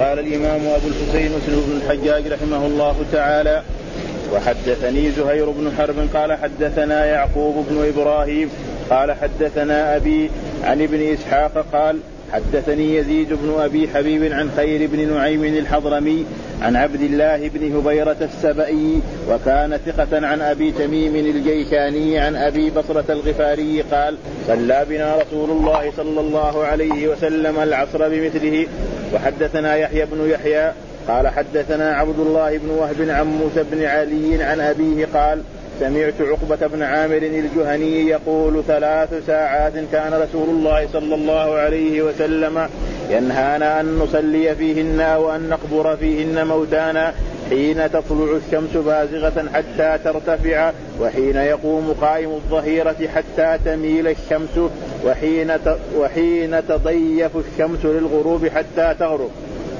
قال الإمام أبو الحسين مسلم بن الحجاج رحمه الله تعالى وحدثني زهير بن حرب قال حدثنا يعقوب بن إبراهيم قال حدثنا أبي عن ابن إسحاق قال حدثني يزيد بن أبي حبيب عن خير بن نعيم الحضرمي عن عبد الله بن هبيرة السبئي وكان ثقة عن أبي تميم الجيشاني عن أبي بصرة الغفاري قال صلى بنا رسول الله صلى الله عليه وسلم العصر بمثله وحدثنا يحيى بن يحيى قال حدثنا عبد الله بن وهب عن موسى بن علي عن أبيه قال سمعت عقبة بن عامر الجهني يقول ثلاث ساعات كان رسول الله صلى الله عليه وسلم ينهانا أن نصلي فيهن وأن نقبر فيهن موتانا حين تطلع الشمس بازغة حتى ترتفع وحين يقوم قائم الظهيرة حتى تميل الشمس وحين وحين تضيف الشمس للغروب حتى تغرب.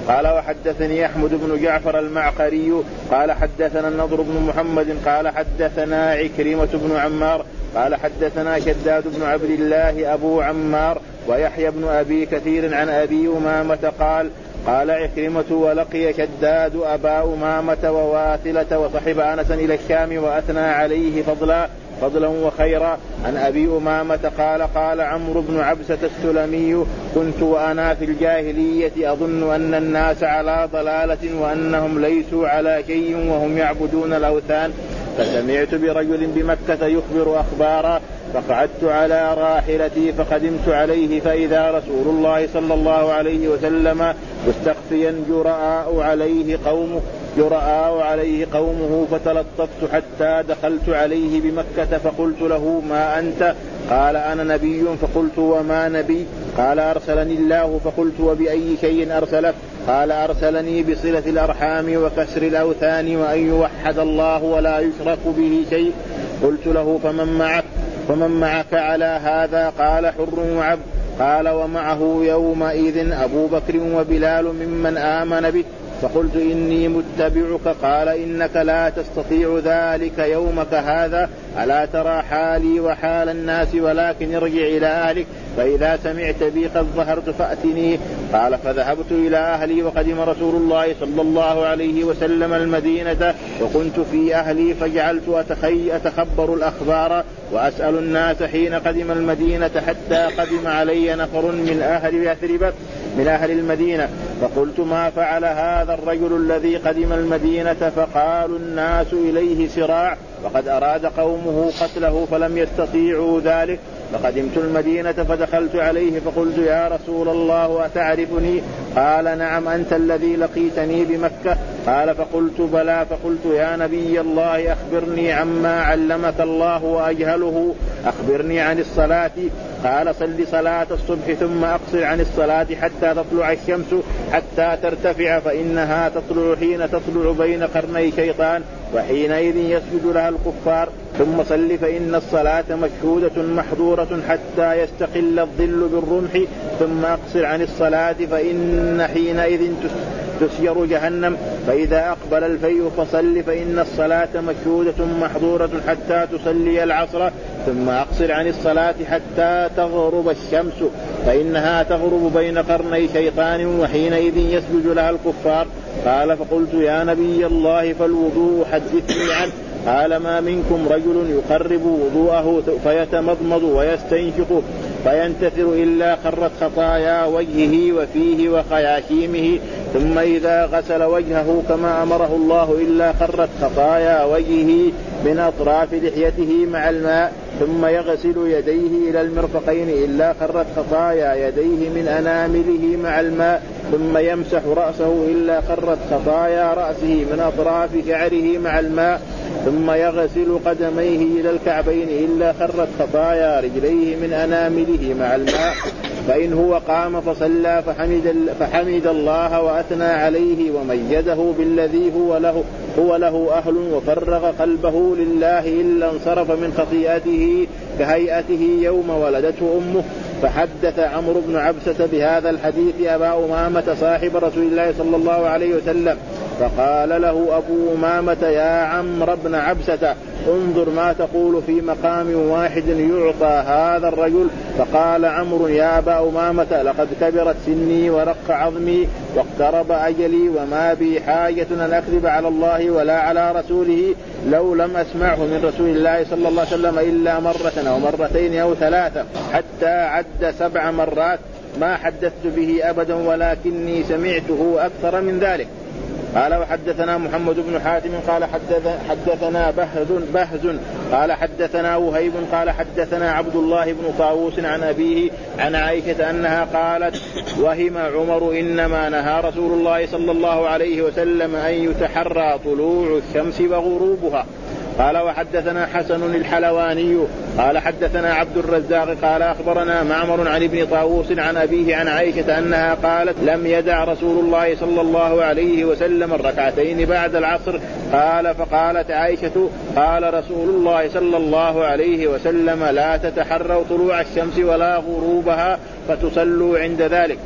قال وحدثني أحمد بن جعفر المعقري قال حدثنا النضر بن محمد قال حدثنا عكرمة بن عمار قال حدثنا شداد بن عبد الله أبو عمار ويحيى بن أبي كثير عن أبي أمامة قال قال عكرمة ولقي شداد أبا أمامة وواثلة وصحب أنسا إلى الشام وأثنى عليه فضلا فضلا وخيرا. عن أبي أمامة قال قال عمرو بن عبسة السلمي كنت وأنا في الجاهلية أظن أن الناس على ضلالة وأنهم ليسوا على شيء وهم يعبدون الأوثان. فسمعت برجل بمكة يخبر أخبارا فقعدت على راحلتي فقدمت عليه فإذا رسول الله صلى الله عليه وسلم مستخفيا جراء عليه قومه. جراء عليه قومه فتلطفت حتى دخلت عليه بمكة فقلت له ما أنت؟ قال أنا نبي فقلت وما نبي؟ قال أرسلني الله فقلت وبأي شيء أرسلك؟ قال أرسلني بصلة الأرحام وكسر الأوثان وأن يوحد الله ولا يشرك به شيء. قلت له فمن معك؟ فمن معك على هذا؟ قال حر وعبد قال ومعه يومئذ أبو بكر وبلال ممن آمن به. فقلت إني متبعك. قال إنك لا تستطيع ذلك يومك هذا. ألا ترى حالي وحال الناس ولكن ارجع إلى أهلك. فإذا سمعت بي قد ظهرت فأتني. قال فذهبت إلى أهلي وقدم رسول الله صلى الله عليه وسلم المدينة وكنت في أهلي فجعلت أتخي أتخبر الأخبار وأسأل الناس حين قدم المدينة حتى قدم علي نفر من أهل يثرب من أهل المدينة. فقلت ما فعل هذا الرجل الذي قدم المدينة؟ فقالوا الناس إليه سراع. وقد أراد قومه قتله فلم يستطيعوا ذلك. فقدمت المدينة فدخلت عليه فقلت يا رسول الله أتعرفني؟ قال نعم أنت الذي لقيتني بمكة. قال فقلت بلى. فقلت يا نبي الله أخبرني عما علمك الله وأجهله. أخبرني عن الصلاة. قال صل صلاة الصبح ثم أقصر عن الصلاة حتى تطلع الشمس حتى ترتفع فإنها تطلع حين تطلع بين قرني شيطان وحينئذ يسجد لها الكفار. ثم صل فإن الصلاة مشهودة محظورة حتى يستقل الظل بالرمح. ثم أقصر عن الصلاة فإن حينئذ تسير جهنم. فإذا أقبل الفيء فصل فإن الصلاة مشهودة محظورة حتى تصلي العصر. ثم أقصر عن الصلاة حتى تغرب الشمس فإنها تغرب بين قرني شيطان وحينئذ يسجد لها الكفار. قال فقلت يا نبي الله فالوضوء حدثني عنه. قال ما منكم رجل يقرب وضوءه فيتمضمض ويستنشق. فينتثر إلا خرت خطايا وجهه وفيه وخياشيمه ثم إذا غسل وجهه كما أمره الله إلا خرت خطايا وجهه من أطراف لحيته مع الماء ثم يغسل يديه إلى المرفقين إلا خرت خطايا يديه من أنامله مع الماء ثم يمسح رأسه إلا خرت خطايا رأسه من أطراف شعره مع الماء ثم يغسل قدميه إلى الكعبين إلا خرت خطايا رجليه من أنامله مع الماء فإن هو قام فصلى فحمد, فحمد الله وأثنى عليه وميزه بالذي هو له هو له أهل وفرغ قلبه لله إلا انصرف من خطيئته كهيئته يوم ولدته أمه. فحدث عمرو بن عبسة بهذا الحديث أبا أمامة صاحب رسول الله صلى الله عليه وسلم فقال له أبو أمامة يا عمرو بن عبسة انظر ما تقول في مقام واحد يعطى هذا الرجل. فقال عمرو يا أبا أمامة لقد كبرت سني ورق عظمي واقترب أجلي وما بي حاجة أن أكذب على الله ولا على رسوله لو لم أسمعه من رسول الله صلى الله عليه وسلم إلا مرة أو مرتين أو ثلاثة حتى عد سبع مرات ما حدثت به أبدا ولكني سمعته أكثر من ذلك. قال وحدثنا محمد بن حاتم قال حدث حدثنا بهز بهز. قال حدثنا وهيب قال حدثنا عبد الله بن طاووس عن أبيه عن عائشة أنها قالت وهم عمر إنما نهى رسول الله صلى الله عليه وسلم أن يتحرى طلوع الشمس وغروبها. قال وحدثنا حسن الحلواني قال حدثنا عبد الرزاق قال أخبرنا معمر عن ابن طاووس عن أبيه عن عائشة أنها قالت لم يدع رسول الله صلى الله عليه وسلم الركعتين بعد العصر قال فقالت عائشة قال رسول الله صلى الله عليه وسلم لا تتحروا طلوع الشمس ولا غروبها فتصلوا عند ذلك.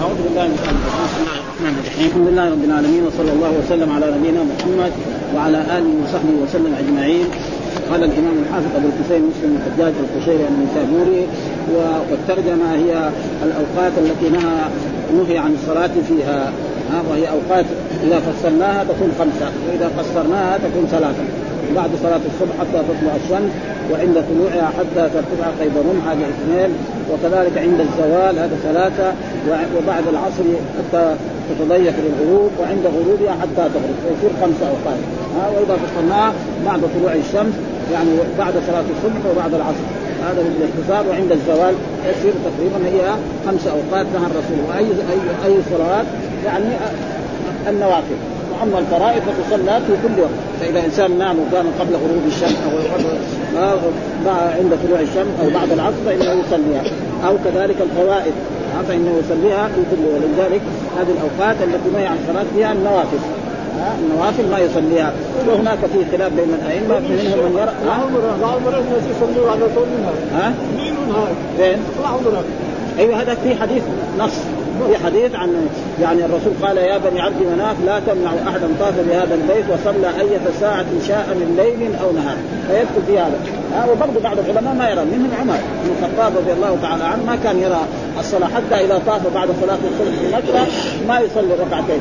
أعوذ بالله من الرحمن الرحيم. الحمد لله رب العالمين وصلى الله وسلم على نبينا محمد وعلى آله وصحبه وسلم أجمعين. قال الإمام الحافظ أبو الحسين مسلم الحجاج القشيري النيسابوري والترجمة هي الأوقات التي نهى نهي عن الصلاة فيها. وهي أوقات إذا فصلناها تكون خمسة وإذا قصرناها تكون ثلاثة. بعد صلاة الصبح حتى تطلع الشمس وعند طلوعها حتى ترتفع قيد رمح هذه اثنين وكذلك عند الزوال هذا ثلاثة وبعد العصر حتى تتضيق للغروب وعند غروبها حتى تغرب فيصير خمسة أوقات. ها وإذا فصلناها بعد طلوع الشمس يعني بعد صلاة الصبح وبعد العصر. هذا بالاختصار وعند الزوال يصير تقريبا هي خمس أوقات نهى الرسول واي اي أي صلوات يعني النوافل. واما الفرائض فتصلى في كل وقت. فإذا إنسان نام وكان قبل غروب الشمس أو عند طلوع الشمس أو بعد العصر فإنه يصليها. أو كذلك الفوائد فإنه يصليها في كل ولذلك هذه الأوقات التي ما عن الصلاة فيها النوافل. النوافل ما يصليها. وهناك في خلاف بين الأئمة منهم من يرى بعض الناس يصلوا على طول منها. ها؟ فين؟ أيوه هذا في حديث نص. في حديث عن يعني الرسول قال يا بني عبد مناف لا تمنع أحدا طاف بهذا البيت وصلى أية ساعة شاء من ليل أو نهار. فيدخل في هذا. ها وبرضه بعض العلماء ما يرى. منهم عمر بن الخطاب رضي الله تعالى عنه ما كان يرى الصلاة حتى إذا طاف بعد صلاة الصبح في مكة ما يصلي ركعتين.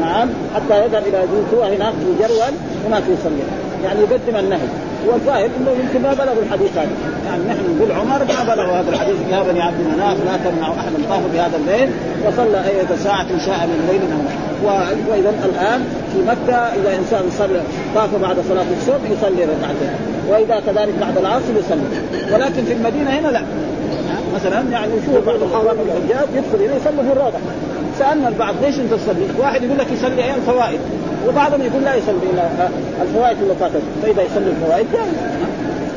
نعم حتى يذهب إلى جوته هناك في جرول هناك يصلي. يعني يقدم النهي. والظاهر انه يمكن ما بلغوا الحديث هذا. يعني نحن نقول عمر ما بلغوا هذا الحديث. يا بني عبد مناف لا تمنع احدا طاف بهذا الليل وصلى اية ساعة شاء من ليل أو وإذا الآن في مكة إذا إنسان صلى طاف بعد صلاة الصبح يصلي ركعتين. وإذا كذلك بعد العصر يصلي. ولكن في المدينة هنا لا. مثلا يعني يشوف بعض الحرام الحجاج يدخل هنا يصلي في الروضة سألنا البعض ليش انت تصلي؟ واحد يقول لك يصلي أيام فوائد وبعضهم يقول لا يصلي إلا الفوائد اللي فإذا يصلي الفوائد جائز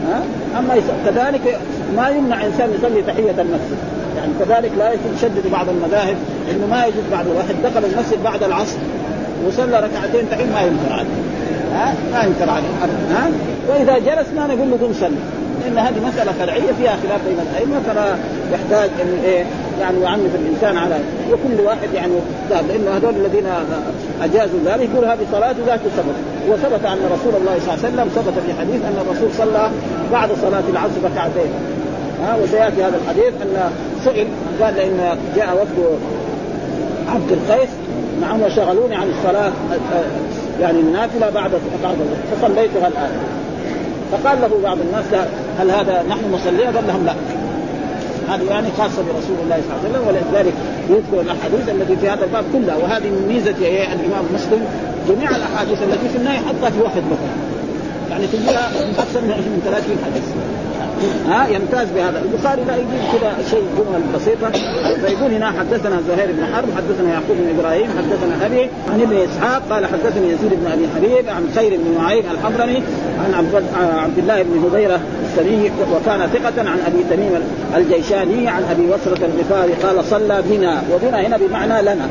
ها أما كذلك ما يمنع إنسان يصلي تحية المسجد. يعني كذلك لا يشدد بعض المذاهب إنه ما يجوز بعض الواحد دخل المسجد بعد العصر وصلى ركعتين تحية ما ينكر عليه. ها ما ينكر عليه ها وإذا جلس ما نقول له قم صلي. لأن هذه مسألة فرعية فيها خلاف بين الأئمة فلا يحتاج أن إيه يعني يعنف الإنسان على وكل واحد يعني ذهب لأنه هذول الذين أجازوا ذلك يقول هذه صلاة ذات سبب وثبت أن رسول الله صلى الله عليه وسلم ثبت في حديث أن الرسول صلى بعد صلاة العصر ركعتين. ها وسيأتي هذا الحديث أن سئل قال لأن جاء وفد عبد القيس نعم وشغلوني عن الصلاة يعني النافلة بعد بعد فصليتها الآن. فقال له بعض الناس هل هذا نحن نصليها؟ قال لهم لا. هذه يعني خاصة برسول الله صلى الله عليه وسلم ولذلك يذكر الأحاديث التي في هذا الباب كلها. وهذه من ميزه الإمام مسلم جميع الأحاديث التي في النهي حطها في واحد مثلا. يعني تجيها أكثر من 30 حديث. ها يمتاز بهذا. البخاري لا يجيب كذا شيء جمل بسيطة. فيقول هنا حدثنا زهير بن حرب حدثنا يعقوب بن إبراهيم حدثنا أبي عن ابن إسحاق قال حدثني يزيد بن أبي حبيب عن خير بن نعيم الحضرمي عن عبد الله بن هبيرة السري وكان ثقة عن أبي تميم الجيشاني عن أبي وسرة الغفاري قال صلى بنا وبنا هنا بمعنى لنا.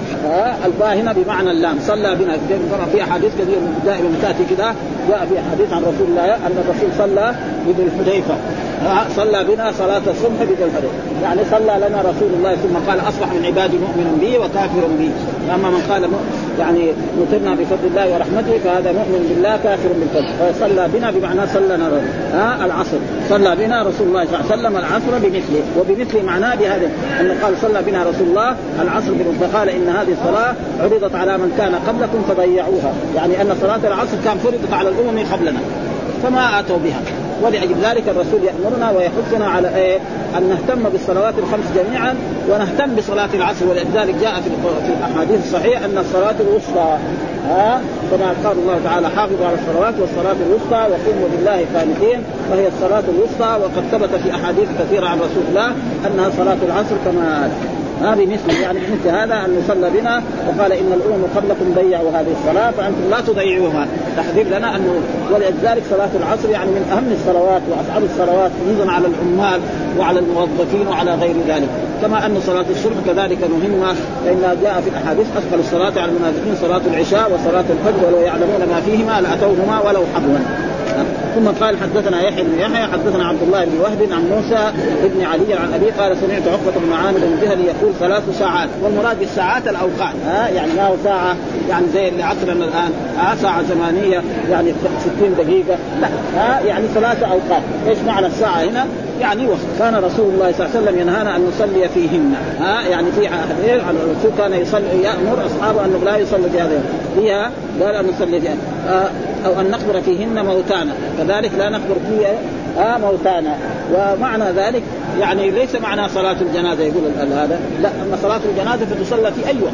الباء هنا بمعنى اللام. صلى بنا. في أحاديث كثير دائما تأتي كذا. جاء في حديث عن رسول الله أن الرسول صلى بذي الحديفه صلى بنا صلاة الصبح الحديفة يعني صلى لنا رسول الله ثم قال أصبح من عبادي مؤمن بي وكافر بي. أما من قال يعني مطرنا بفضل الله ورحمته فهذا مؤمن بالله كافر بالفضل فصلى بنا بمعنى صلى ها العصر. صلى بنا رسول الله صلى الله عليه وسلم العصر بمثله. وبمثله معناه بهذا أنه قال صلى بنا رسول الله العصر بمثله. فقال إن هذه الصلاة عرضت على من كان قبلكم فضيعوها. يعني أن صلاة العصر كان فرضت على الأمم قبلنا. فما آتوا بها. ولأجل ذلك الرسول يأمرنا ويحثنا على إيه؟ أن نهتم بالصلوات الخمس جميعا ونهتم بصلاة العصر ولذلك جاء في الأحاديث الصحيحة أن الصلاة الوسطى ها كما قال الله تعالى حافظوا على الصلوات والصلاة الوسطى وقوموا لله قانتين وهي الصلاة الوسطى وقد ثبت في أحاديث كثيرة عن رسول الله أنها صلاة العصر كما هذه مثل يعني مثل هذا أن يصلى بنا وقال إن الأمم قبلكم ضيعوا هذه الصلاة فأنتم لا تضيعوها. تحذير لنا انه ولذلك صلاة العصر يعني من أهم الصلوات واصعب الصلوات خصوصا على العمال وعلى الموظفين وعلى غير ذلك. كما أن صلاة الصبح كذلك مهمة فان جاء في الأحاديث أثقل الصلاة على المنافقين صلاة العشاء وصلاة الفجر ولو يعلمون ما فيهما لأتوهما ولو حبوا. ثم قال حدثنا يحيى بن يحيى حدثنا عبد الله بن وهب عن موسى بن علي عن أبي قال سمعت عقبة بن عامر الجهني يقول ثلاث ساعات والمراد بالساعات الأوقات ها؟ يعني ما هو ساعة؟ يعني زي اللي عصرنا الآن ها؟ ساعة زمانيه يعني 60 دقيقة لا ها؟ يعني ثلاث أوقات. إيش معنى الساعة هنا؟ يعني وقت كان رسول الله صلى الله عليه وسلم ينهانا أن نصلي فيهن ها؟ يعني في الرسول كان يصلي يأمر أصحابه أنه لا يصلي في هذه فيها؟ قال ان نصلي فيها أو أن نقبر فيهن موتانا. كذلك لا نقبر فيها آه موتانا. ومعنى ذلك يعني ليس معنى صلاة الجنازة يقول هذا. لا أما صلاة الجنازة فتصلى في أي وقت.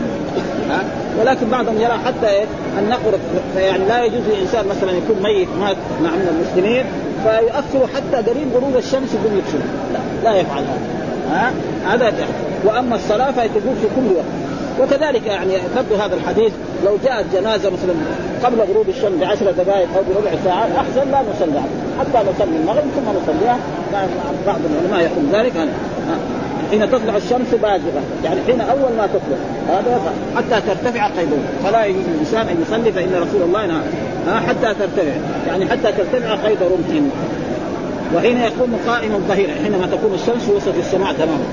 ها ولكن بعضهم يرى حتى إيه أن نقبر. يعني لا يجوز للإنسان مثلا يكون ميت مات مع من المسلمين فيؤخر حتى قريب غروب الشمس يقوم يكسر لا لا يفعل هذا. ها هذا وأما الصلاة فتكون في كل وقت. وكذلك يعني تبدو هذا الحديث لو جاءت جنازة مثلا قبل غروب الشمس بعشر دقائق أو بربع ساعة أحسن لا نصلي حتى نصلي المغرب ثم نصليها. بعض العلماء يقول ذلك. حين تطلع الشمس بازغه يعني حين أول ما تطلع. هذا حتى ترتفع قيدوه فلا يجوز للانسان أن يصلي فإن رسول الله نهى. حتى ترتفع. يعني حتى ترتفع قيد رمح. وحين يكون قائما ظهيرا حينما تكون الشمس وسط السماء تماما.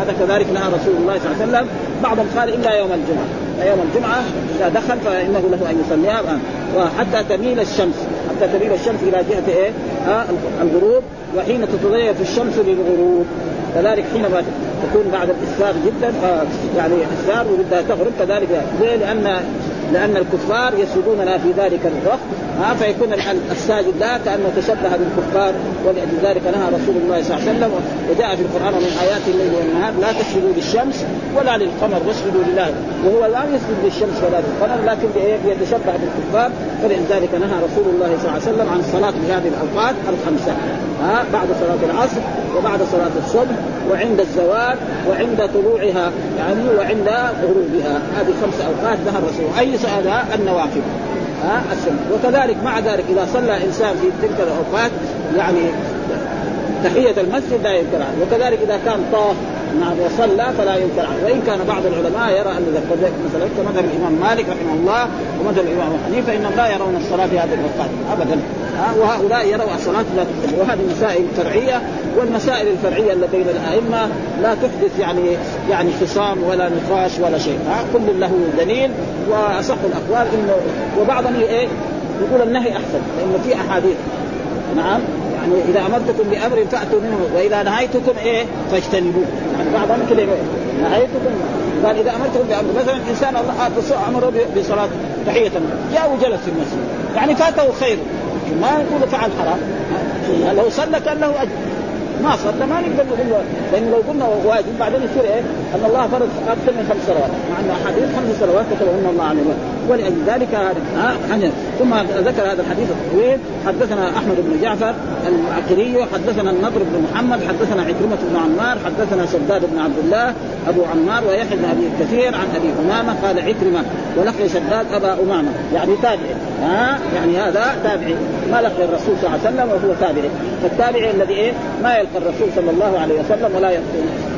هذا كذلك نهى رسول الله صلى الله عليه وسلم. بعضهم قال إلا يوم الجمعة. يوم الجمعة إذا دخل فإنه له أن يصليها. وحتى تميل الشمس. حتى تميل الشمس إلى جهة إيه؟ آه الغروب. وحين تتضيف الشمس للغروب. كذلك حينما تكون بعد الإسفار جدا. آه يعني إسفار وبدها تغرب. كذلك ليه؟ لأن لأن الكفار يسجدوننا في ذلك الوقت ها فيكون الساجد لا كأنه تشبه بالكفار ولذلك نهى رسول الله صلى الله عليه وسلم. وجاء في القرآن من آيات الليل والنهار لا تسجدوا للشمس ولا للقمر واسجدوا لله. وهو لا يسجد للشمس ولا للقمر لكن يتشبه بالكفار فلذلك نهى رسول الله صلى الله عليه وسلم عن الصلاه في هذه الأوقات الخمسة. ها بعد صلاة العصر وبعد صلاة الصبح وعند الزوال وعند طلوعها يعني وعند غروبها. هذه خمس أوقات نهى الرسول. أي سؤال النوافل ها؟ السنة. وكذلك مع ذلك إذا صلى إنسان في تلك الأوقات يعني تحية المسجد لا ينكر عنه وكذلك إذا كان طاف نعم وصلى فلا ينكر عنه وإن كان بعض العلماء يرى أن مثلا كمذهب الإمام مالك رحمه الله ومذهب الإمام حنيفة إنهم لا يرون الصلاة في هذه الأوقات ابدا. وهؤلاء يروا الصلاة لا تحدث. وهذه مسائل فرعية والمسائل الفرعية اللي بين الأئمة لا تحدث يعني يعني خصام ولا نقاش ولا شيء. ها كل له دليل. وأصح الأقوال إنه وبعضهم إيه يقول النهي أحسن لأنه في أحاديث. نعم يعني إذا أمرتكم بأمر فأتوا منه وإذا نهيتكم إيه فاجتنبوه. يعني بعضهم كذا نهيتكم. قال إذا أمرتكم بأمر مثلا إنسان الله أمره بصلاة تحية. جاء وجلس في المسجد. يعني فاته خير. ما نقول فعل حرام. لو صلى كان له اجر ما صلى ما نقدر نقول له. لأن لو قلنا واجب بعدين يصير إيه؟ أن الله فرض أكثر من خمس صلوات. مع ان أحاديث خمس صلوات كتبهن الله عليه ولأجل ذلك هذا ثم ذكر هذا الحديث الطويل حدثنا أحمد بن جعفر المعقري حدثنا النضر بن محمد حدثنا عكرمة بن عمار حدثنا شداد بن عبد الله أبو عمار ويحيى بن أبي كثير عن أبي أمامة قال عكرمة ولقي شداد أبا أمامة. يعني تابعي. ها يعني هذا تابعي. ما لقي الرسول صلى الله عليه وسلم وهو تابعي. فالتابعي الذي إيه؟ ما يلقى الرسول صلى الله عليه وسلم ولا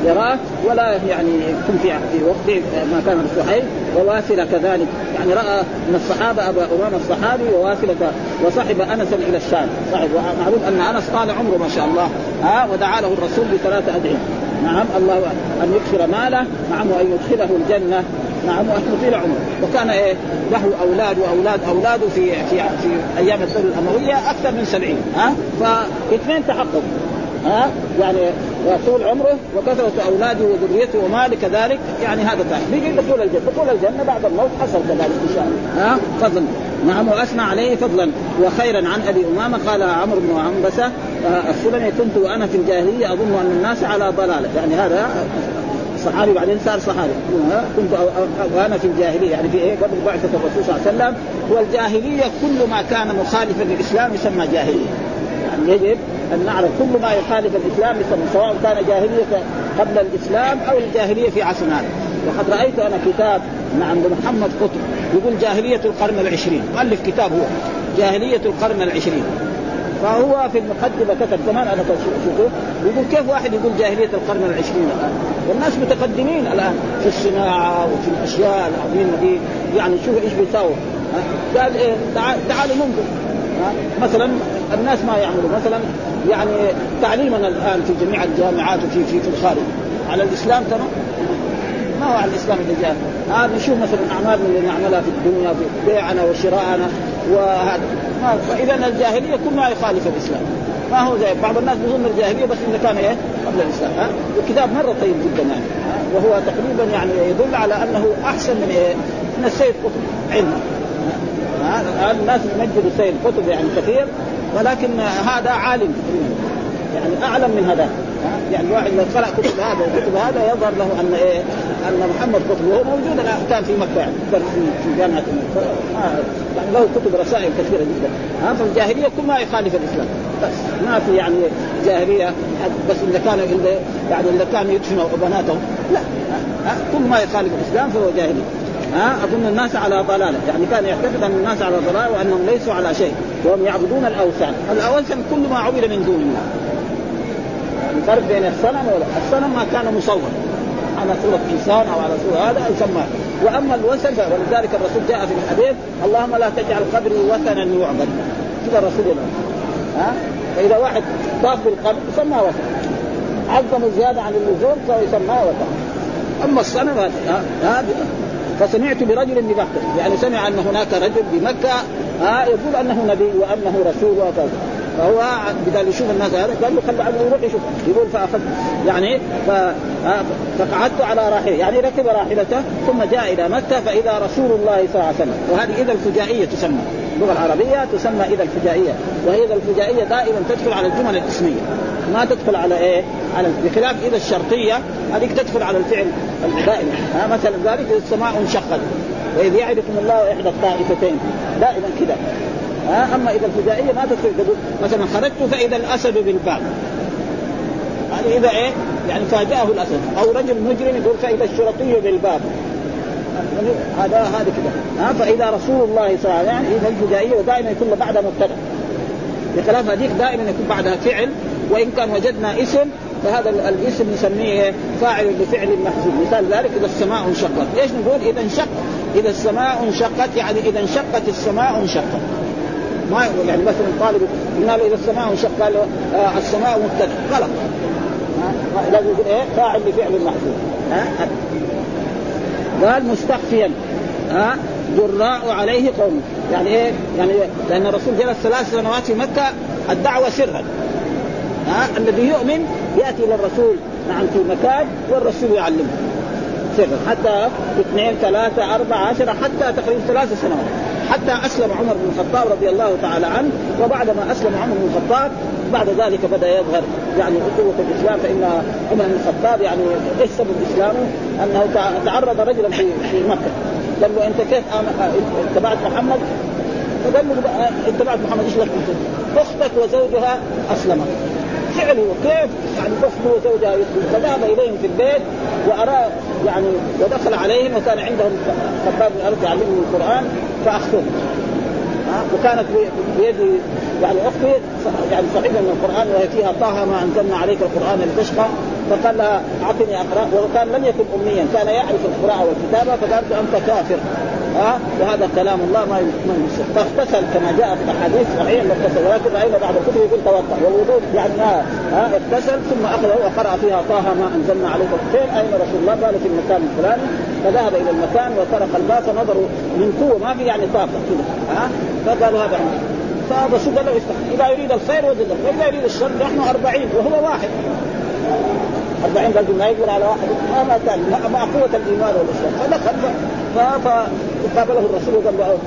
يراه ولا يعني يكون في في وقت ما كان الصحيح وواثله كذلك. يعني رأى من الصحابة أبا أمامة الصحابي وواثله وصحب انسا إلى الشام. صحب معروف أن أنس طال عمره ما شاء الله ها ودعا له الرسول بثلاثه أدعية. نعم الله أن يكثر ماله نعم وأن يدخله الجنة نعم وأن يطيل عمره. وكان إيه له أولاد وأولاد أولاده في في في أيام الدولة الأموية أكثر من سبعين ها فاثنين تحققوا ها يعني طول عمره وكثرة أولاده وذريته وماله كذلك يعني هذا ذلك بيجي دخول الجنة. دخول الجنة بعد الموت حصل كذلك إن شاء الله. ها؟ فضلا. نعم وأثنى عليه فضلا. وخيرا عن أبي أمامة قال عمرو بن عنبسة آه، السلمي كنت وأنا في الجاهلية أظن أن الناس على ضلالة. يعني هذا صحابي بعدين صار صحابي. كنت وأنا في الجاهلية. يعني في إيه؟ قبل بعثة الرسول صلى الله عليه وسلم. والجاهلية كل ما كان مخالفا للإسلام يسمى جاهلية. يعني يجب أن نعرف كل ما يخالف الإسلام سواء كان جاهلية قبل الإسلام أو الجاهلية في عصرنا. وقد رأيت أنا كتاب نعم لمحمد قطب يقول جاهلية القرن العشرين. مؤلف كتاب هو. جاهلية القرن العشرين. فهو في المقدمة كتب كمان أنا شوفه يقول كيف واحد يقول جاهلية القرن العشرين؟ الان والناس متقدمين الآن في الصناعة وفي الأشياء العظيمة دي. يعني شوف إيش بيساووا. قال إيه تعالوا ننظر مثلا الناس ما يعملوا. مثلا يعني تعليمنا الآن في جميع الجامعات وفي في, في الخارج. على الإسلام تمام ما هو على الإسلام اللي جاء آه نشوف مثلا اعمالنا اللي نعملها في الدنيا في بيعنا وشراءنا وهذا. فاذا الجاهلية كل ما يخالف الإسلام. ما هو زي بعض الناس بيظن الجاهلية بس إنه كان إيه؟ قبل الإسلام ها؟ الكتاب مرة طيب جدا يعني وهو تقريبا يعني يدل على أنه أحسن من إيه؟ من السيد قطب علما الناس يمجدوا السيد قطب يعني كثير ولكن هذا عالم. يعني أعلم من هذا. يعني الواحد لو قرأ كتب هذا وكتب هذا يظهر له أن إيه أن محمد قطب وهو موجود. الان كان في مكة يعني في جامعة يعني له كتب رسائل كثيرة جدا. ها فالجاهلية كل ما يخالف الإسلام. بس ما في يعني جاهلية بس إذا كان يعني إذا كانوا يدفنوا بناتهم لا. كل ما يخالف الإسلام فهو جاهليه ها؟ أظن الناس على ضلالة. يعني كان يعتقد أن الناس على ضلالة وأنهم ليسوا على شيء وهم يعبدون الأوثان. الأوثان كل ما عبد من دون الله. الفرق بين الصنم الصنم ما كان مصور على صورة إنسان أو على صورة هذا يسمى. وأما الوثن ولذلك الرسول جاء في الحديث اللهم لا تجعل قبري وثنا يعبد. كذا الرسول يقول. ها؟ فإذا واحد طاف بالقبر يسمى وثن. عظم زيادة عن اللزوم فيسمى وثن. أما الصنم هذا فسمعت برجل بمكة يعني سمع أن هناك رجل بمكة ها يقول أنه نبي وأنه رسول وكذا فهو بدل يشوف الناس هذا قال له خلوا عنه يروح يشوف يقول فأخذ يعني. فقعدت على راحلة يعني ركب راحلته ثم جاء إلى مكة فإذا رسول الله صلى الله عليه وسلم وهذه إذا الفجائية تسمى اللغة العربية تسمى إذا الفجائية وهي إذا الفجائية دائما تدخل على الجمل الإسمية. ما تدخل على إيه؟ على بخلاف إذا الشرطيه هذيك تدخل على الفعل دائما ها مثلا ذلك السماء انشقت وإذ يعدكم الله إحدى الطائفتين. دائما كذا. ها أما إذا الفجائية ما تدخل مثلا خرجت فإذا الأسد بالباب. هذه إذا إيه؟ يعني فاجأه الأسد. أو رجل مجرم يقول فإذا الشرطي بالباب. هذا هذا كذا ها؟ فإذا رسول الله صلى الله عليه وسلم يعني إذا الفجائيه ودائما يكون بعدها مبتدأ. بخلاف هذيك دائما يكون بعدها فعل وإن كان وجدنا اسم فهذا الاسم نسميه فاعل لفعل محذوف. مثال ذلك إذا السماء انشقت. إيش نقول؟ إذا انشق. إذا السماء انشقت يعني إذا انشقت السماء انشقت. ما يعني مثلا طالب قلنا له إذا السماء انشق قال آه السماء مبتدأ. غلط. لازم يقول إيه؟ فاعل لفعل محذوف. ها؟ قال مستخفيا. ها؟ جراء عليه قوم. يعني إيه؟ يعني لأن الرسول جلس ثلاث سنوات في مكة الدعوة سرا. ها؟ الذي يؤمن يأتي إلى الرسول نعم في مكان والرسول يعلمه. سرا. حتى اثنين ثلاثة أربعة عشرة حتى تقريبا ثلاث سنوات. حتى أسلم عمر بن الخطاب رضي الله تعالى عنه وبعدما أسلم عمر بن الخطاب بعد ذلك بدأ يظهر يعني قوة الإسلام فإن عمر بن الخطاب يعني إيش سبب اسلامه؟ أنه تعرض رجلا في في مكة. قال له أنت كيف اتبعت محمد؟ فقال له اتبعت محمد إيش لك أختك وزوجها اسلما فعله كيف؟ يعني أخته وزوجها يسلم فذهب إليهم في البيت وأرى يعني ودخل عليهم وكان عندهم خباب بن الأرض يعلمهم القرآن فأخذوه. وكانت بيدي يعني أختي يعني صحيحه من القرآن وهي فيها طه ما أنزلنا عليك القرآن لتشقى فقال لها أعطني أقرأ وكان لم يكن أميا كان يعرف القراءة والكتابة فقالت أنت كافر. ها أه؟ وهذا كلام الله ما يمسك فاغتسل كما جاء في الأحاديث صحيح اغتسل ولكن رأينا بعض الكتب يقول توضا والوضوء يعني ها أه؟ اغتسل ثم أخذه وقرأ فيها طه ما أنزلنا عليك فين؟ أين رسول الله؟ قال في المكان الفلاني. فذهب إلى المكان وطرق الباب فنظروا من قوة ما في يعني طاقة كذا ها فقالوا هذا فالرسول قال له إذا يريد الخير وجد وإذا يريد الشر نحن أربعين وهو واحد. أربعين رجل ما يقدر على واحد. ما ما كان مع قوة الإيمان والإسلام. فدخل فقابله الرسول وقال له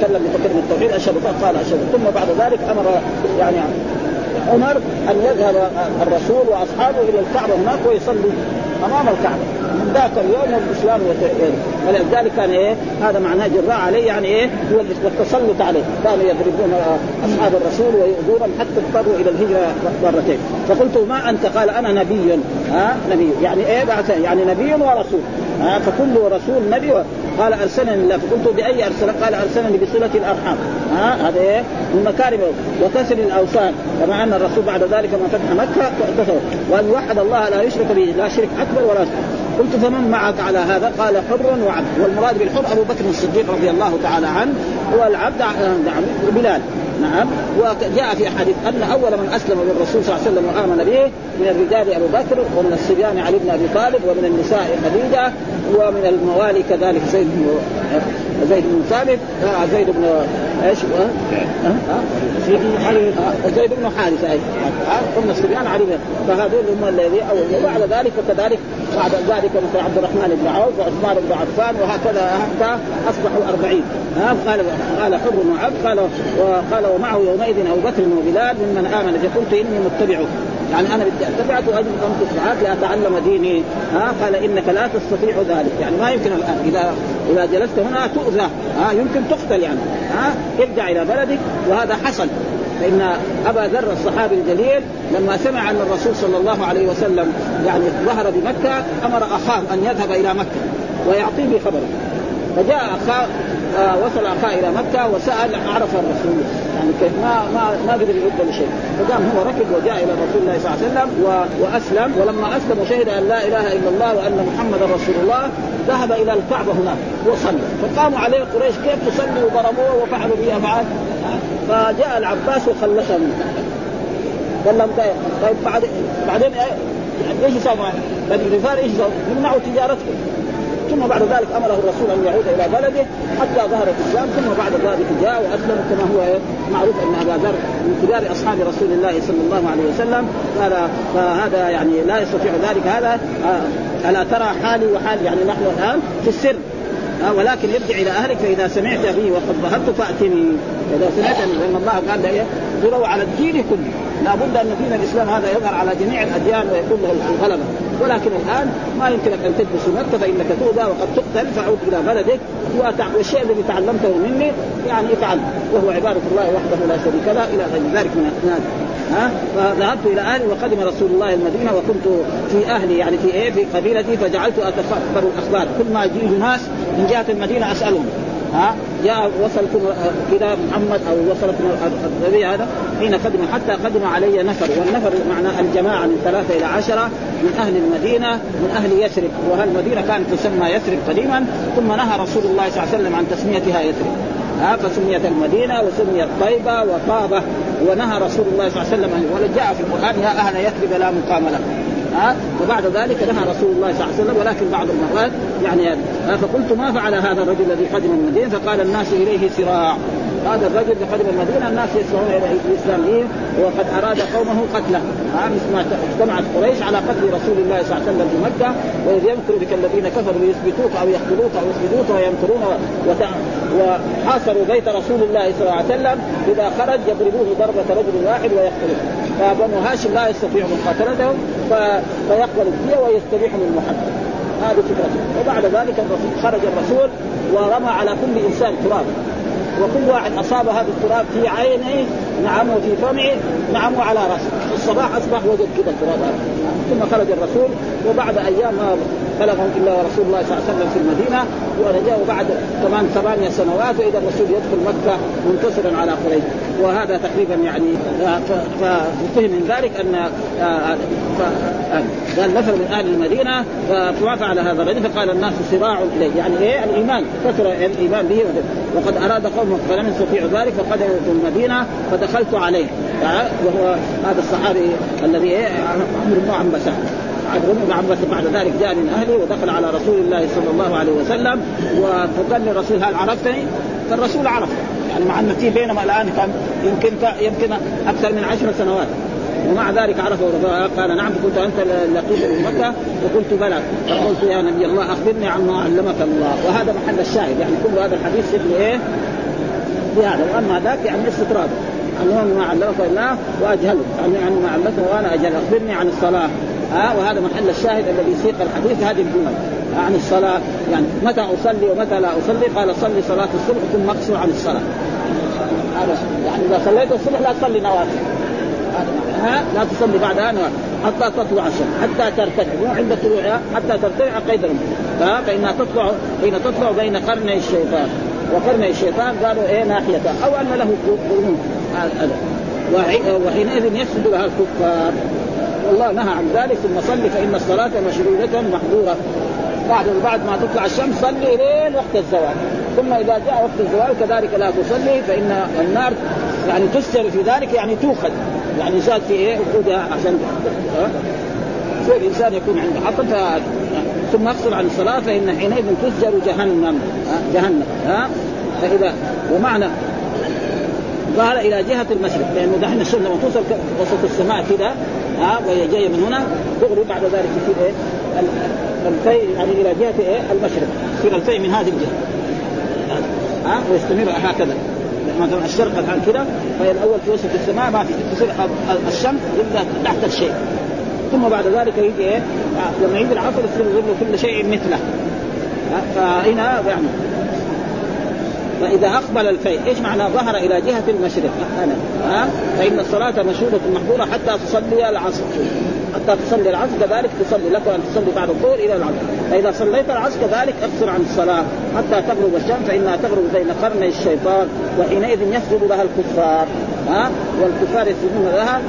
تكلم بكلمة التوحيد أشهد قال أشهد. ثم بعد ذلك أمر يعني عمر أن يذهب الرسول وأصحابه إلى الكعبة هناك ويصلي أمام الكعبة. ذاك اليوم الإسلام ولذلك كان إيه هذا معناه جراء عليه يعني إيه هو التسلط عليه. كانوا يضربون أصحاب الرسول ويؤذونهم حتى اضطروا إلى الهجرة مرتين. فقلت ما أنت؟ قال أنا نبي. ها نبي. يعني إيه يعني نبي ورسول. ها فكل رسول نبي قال أرسلني الله فقلت بأي ارسل؟ قال أرسلني بصلة الأرحام. ها هذا إيه من مكارم وكسر الأوثان. كما أن الرسول بعد ذلك ما فتح مكة وأن يوحد الله لا يشرك به لا شرك أكبر ولا شرك قلت فمن معك على هذا؟ قال حر وعبد. والمراد بالحر أبو بكر الصديق رضي الله تعالى عنه والعبد نعم بلال. نعم. وجاء في أحاديث أن أول من أسلم بالرسول صلى الله عليه وسلم وآمن به من الرجال أبو بكر ومن الصبيان علي بن أبي طالب ومن النساء خديجة ومن الموالي كذلك بن زيد بن ثابت آه زيد بن إيش؟ زيد بن حارثه زيد بن حارثه أي. ثم الصبيان علي فهذول هم الذي وبعد ذلك وكذلك بعد ذلك مثل عبد الرحمن بن عوف وعثمان بن عفان وهكذا حتى أصبحوا أربعين. قال قال حر وعبد قال وقال ومعه يومئذ أبو بكر وبلال ممن آمن فقلت إني متبعه. يعني أنا بدي أتبعك واجب خمس ساعات لاتعلم ديني. ها قال إنك لا تستطيع ذلك. يعني ما يمكن الآن إذا إذا جلست هنا تؤذى. ها يمكن تقتل يعني. ها ارجع إلى بلدك وهذا حصل. فإن أبا ذر الصحابي الجليل لما سمع أن الرسول صلى الله عليه وسلم يعني ظهر بمكة أمر أخاه أن يذهب إلى مكة ويعطيه بخبره فجاء اخاه آه وصل أخاه إلى مكة وسأل عرف الرسول. يعني كيف ما ما ما قدر يرد له شيء. فقام هو ركب وجاء إلى رسول الله صلى الله عليه وسلم و... وأسلم. ولما أسلم وشهد أن لا إله إلا الله وأن محمدا رسول الله ذهب إلى الكعبة هناك وصلى. فقاموا عليه قريش كيف تصلي وضربوه وفعلوا به أفعال؟ فجاء العباس وخلصه منه. قال لهم طيب, طيب بعد بعدين يعني إيش يسوي بني إيش يسوي؟ يمنعوا تجارتكم. ثم بعد ذلك أمره الرسول أن يعود إلى بلده حتى ظهر الاسلام ثم بعد ذلك جاء واسلم كما هو معروف أن أبا ذر من كبار أصحاب رسول الله صلى الله عليه وسلم قال فهذا يعني لا يستطيع ذلك هذا آه، ألا ترى حالي وحال يعني نحن الآن في السر. آه ولكن ارجع إلى أهلك فإذا سمعت بي وقد ظهرت فأتني. إذا سمعت لأن الله قال له على الدين كله. لابد أن دين الإسلام هذا يظهر على جميع الأديان ويكون له الغلبة. ولكن الآن ما يمكنك أن تلبس مكه فإنك تؤذى وقد تقتل فعود إلى بلدك. والشيء الذي تعلمته مني يعني افعل. وهو عبادة الله وحده لا شريك له. إلى غير ذلك من الاسناد ها؟ فذهبت إلى أهلي وقدم رسول الله المدينة وكنت في أهلي يعني في إيه؟ في قبيلتي فجعلت أتفكر الأخبار. كل ما يجي ناس من جهة المدينة أسألهم. ها؟ جاء وصلكم كذا محمد أو وصلكم النبي هذا حين قدم حتى قدم علي نفر. والنفر معناه الجماعة من ثلاثة إلى عشرة من أهل المدينة من أهل يثرب. المدينة كانت تسمى يثرب قديما ثم نهى رسول الله صلى الله عليه وسلم عن تسميتها يثرب. ها فسميت المدينة وسميت طيبة وطابة. ونهى رسول الله صلى الله عليه وسلم وجاء في القرآن يا أهل يثرب لا مقام لكم. ها وبعد ذلك نهى رسول الله صلى الله عليه وسلم ولكن بعض المرات يعني ها فقلت ما فعل هذا الرجل الذي قدم المدينة؟ فقال الناس إليه صراع. هذا الرجل قدم المدينة الناس يسمعون إلى الاسلام إيه؟ وقد أراد قومه قتله. ها مثل ما اجتمعت قريش على قتل رسول الله صلى الله عليه وسلم في مكة وإذ يمكر بك الذين كفروا ليثبتوك أو يقتلوك أو يخرجوك ويمكرون وت... وحاصروا بيت رسول الله صلى الله عليه وسلم إذا خرج يضربوه ضربة رجل واحد ويقتلوه. فبنو هاشم لا يستطيع مقاتلتهم فيقبل الدية ويستبيح من محمد. هذه فكرته وبعد ذلك الرسول خرج الرسول ورمى على كل إنسان تراب. وكل واحد أصاب هذا التراب في عينه نعم وفي فمه نعم وعلى رأسه. الصباح أصبح وجد كذا التراب. ثم خرج الرسول وبعد أيام ما بلغهم إلا ورسول الله صلى الله عليه وسلم في المدينة ورجعوا بعد كمان ثمانية سنوات واذا الرسول يدخل مكة منتصرا على قريش. وهذا تقريبا يعني ففهم من ذلك أن آه، قال نفر من أهل المدينة فما فعل هذا الرجل فقال الناس صراع إليه. يعني إيه؟ الإيمان. كثر الإيمان به وقد أراد قومه فلم يستطيعوا ذلك فقدموا في المدينة فدخلت عليه. وهو هذا الصحابي الذي إيه عمرو بن عنبسه ابن عباس بعد ذلك جاء من أهله ودخل على رسول الله صلى الله عليه وسلم فقال للرسول هل عرفتني؟ فالرسول عرف يعني مع في بينما الآن كان يمكن يمكن أكثر من عشر سنوات ومع ذلك عرفه قال نعم كنت أنت لقيت مكه فقلت بلى فقلت يا نبي الله أخبرني عما علمك الله وهذا محل الشاهد يعني كل هذا الحديث يبني إيه؟ بهذا وأما ذاك يعني استطراد علمني ما علمك الله واجهله يعني ما علمته وأنا أجهل. أخبرني عن الصلاة. ها وهذا محل الشاهد الذي سيق الحديث هذه الجمل. عن الصلاة. يعني متى أصلي ومتى لا أصلي؟ قال صلي صلاة الصبح ثم اقصر عن الصلاة. هذا يعني إذا صليت الصبح لا تصلي نوافل. ها؟ لا تصلي بعدها نوافل. حتى تطلع الشمس حتى ترتفع. مو عند طلوعها حتى ترتفع قيد فانها تطلع حين تطلع بين قرني الشيطان. وقرني الشيطان قالوا إيه ناحيته أو أن له قرون. هذا وحينئذ يسجد لها الكفار. والله نهى عن ذلك ثم صلي فإن الصلاة مشروعة محظورة. بعد بعد ما تطلع الشمس صلي لين وقت الزوال. ثم إذا جاء وقت الزوال كذلك لا تصلي فإن النار يعني تسر في ذلك يعني توخذ. يعني زاد في إيه؟ وقودها عشان في الإنسان يكون عنده حطب ثم أقصر عن الصلاة فإن حينئذ تسجر جهنم. جهنم. ها؟ فاذا ومعنى قال إلى جهة المشرق لأنه دحين الشمس لما توصل وسط السماء كذا ها وهي جاية من هنا تغرب بعد ذلك تصير إيه؟ الفيء يعني إلى جهة إيه؟ المشرق يصير الفيء من هذه الجهة. ها ويستمر هكذا. مثلا الشرق الان كذا فهي الأول في وسط السماء ما في تصير الشمس يبدا تحت الشيء. ثم بعد ذلك يجي إيه؟ لما يجي العصر يصير كل شيء مثله. فهنا يعني فإذا أقبل الفيء إيش معنى ظهر إلى جهة المشرق؟ أنا. ها؟ فإن الصلاة مشهوده محظوره حتى تصلي العصر. حتى تصلي العصر كذلك تصلي لك أن تصلي بعد الظهر إلى العصر. فإذا صليت العصر كذلك اقصر عن الصلاة. حتى تغرب الشمس فانها تغرب بين قرني الشيطان وحينئذ يسجد لها الكفار ها؟ والكفار يسجدون لها.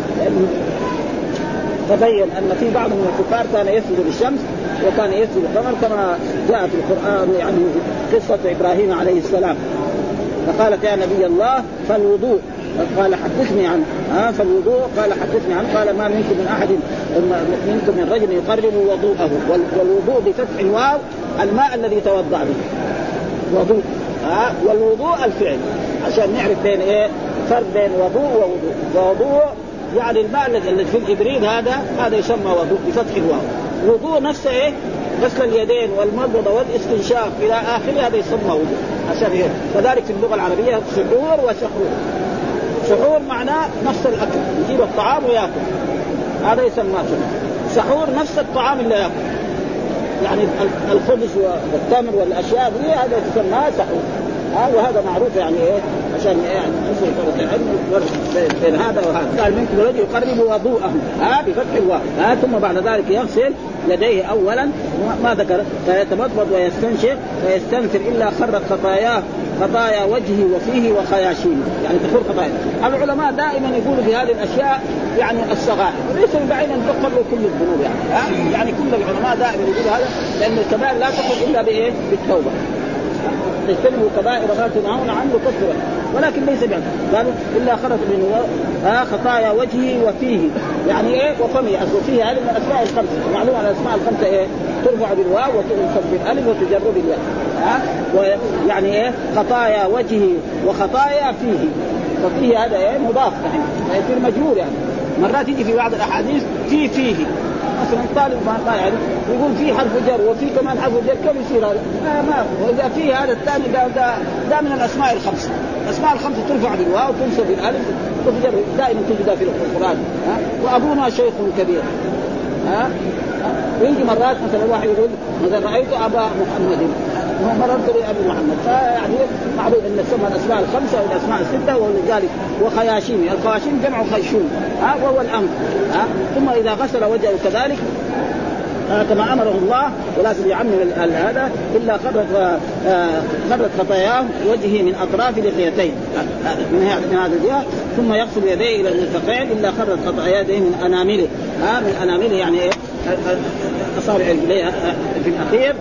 تبين أن في بعض من الكفار كان يسجد للشمس وكان يسجد القمر كما جاء في القرآن يعني قصة إبراهيم عليه السلام. فقالت يا نبي الله فالوضوء. قال حدثني عنه ها فالوضوء. قال حدثني عنه قال ما منكم من احد منكم من رجل يقرب وضوءه. والوضوء بفتح الواو الماء الذي توضأ به. وضوء. ها والوضوء الفعل. عشان نعرف بين إيه؟ فرق بين وضوء ووضوء. ووضوء يعني الماء الذي في الابريد هذا هذا يسمى وضوء بفتح الواو. وضوء نفسه إيه؟ غسل اليدين والمضمضه والاستنشاق إلى اخره هذا يسمى وضوء عشان إيه؟ كذلك في اللغة العربية سحور وسحور سحور معناه نفس الأكل. يجيب الطعام ويأكل. هذا يسمى سحور سحور نفس الطعام اللي يأكل. يعني الخبز والتمر والأشياء دي هذا يسمى سحور وهذا معروف يعني إيه؟ عشان يعني طلبة العلم بين هذا وهذا. قال منكم الذي يقرب وضوءه. ها بفتح الواو. ها ثم بعد ذلك يغسل يديه اولا. ما ذكر. فيتمضمض ويستنشق ويستنثر إلا خرت خطاياه خطايا وجهه وفيه وخياشيمه يعني تخر خطايا العلماء دائما يقولوا في هذه الأشياء يعني الصغائر. ان تغفر له كل الذنوب يعني. ها؟ يعني كل العلماء دائما يقولوا هذا لأن الكبائر لا تغفر إلا بإيه؟ بالتوبة. تجتنبوا كبائر ما تنهون عنه كثرة ولكن ليس بعد. قالوا إلا خرج من آه خطايا وجهه وفيه. يعني إيه؟ وفمه وفيه هذه من الاسماء الخمسة. معلوم ان الاسماء الخمسة إيه؟ ترفع بالواو وتنصب بالألف وتجر بالياء. ها؟ ويعني إيه؟ خطايا وجهه وخطايا فيه. وفيه هذا إيه؟ مضاف يعني. فيصير مجهول يعني. مرات يجي في بعض الأحاديث في فيه. مثلا طالب ما يعني يقول في حرف جر وفي كمان حرف جر كم يصير هذا؟ ما ما وإذا في هذا الثاني ده ده, ده من الأسماء الخمسة، الأسماء الخمسة ترفع بالواو وتنصب بالالف وتجر دائما تجد في القرآن ها؟ وأبونا شيخ كبير ها؟ ويجي مرات مثلا واحد يقول مثلا رأيت أبا محمد؟ مررت بابي محمد. فيعني معروف إن السماء الأسماء الخمسة والاسماء الستة ولذلك وخياشيم. الخياشيم جمع خيشوم. ها وهو الأمر. ها ثم إذا غسل وجهه كذلك كما أمره الله ولازم يعمم هذا إلا خرت خرت خطاياه وجهه من أطراف لحيتين من هذا الجهة. ثم يغسل يديه إلى المرفقين إلا خرت خطايا يديه من أنامله. ها من أنامله يعني إيه؟ أصابع رجليه في الأخير.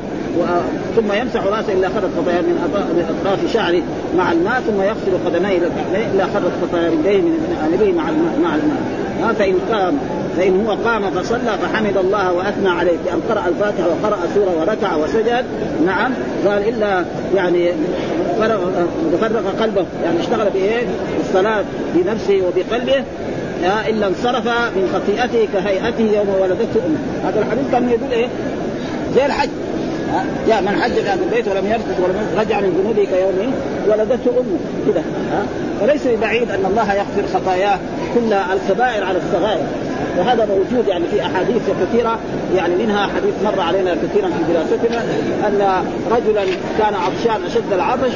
ثم يمسح رأسه إلا خرت خطايا من اطراف شعره مع الماء ثم يغسل قدميه إلى الكعبين إلا خرت خطايا رجليه من انامله مع الماء مع الماء. فإن كان فإن هو قام فصلى فحمد الله وأثنى عليه بأن قرأ الفاتحة وقرأ سوره وركع وسجد. نعم. قال إلا يعني فرق قلبه. يعني اشتغل بإيه؟ بالصلاة بنفسه وبقلبه. إلا انصرف من خطيئته كهيئته يوم ولدته أمه. هذا الحديث كان يدل إيه؟ زي الحج. جاء من حج في هذا البيت ولم يرفض ولم رجع من ذنوبه كيوم ولدته أمه. كذا ها؟ فليس ببعيد أن الله يغفر خطاياه كل الكبائر على الصغائر. وهذا موجود يعني في أحاديث كثيرة يعني منها حديث مر علينا كثيرا في دراستنا أن رجلا كان عطشان أشد العطش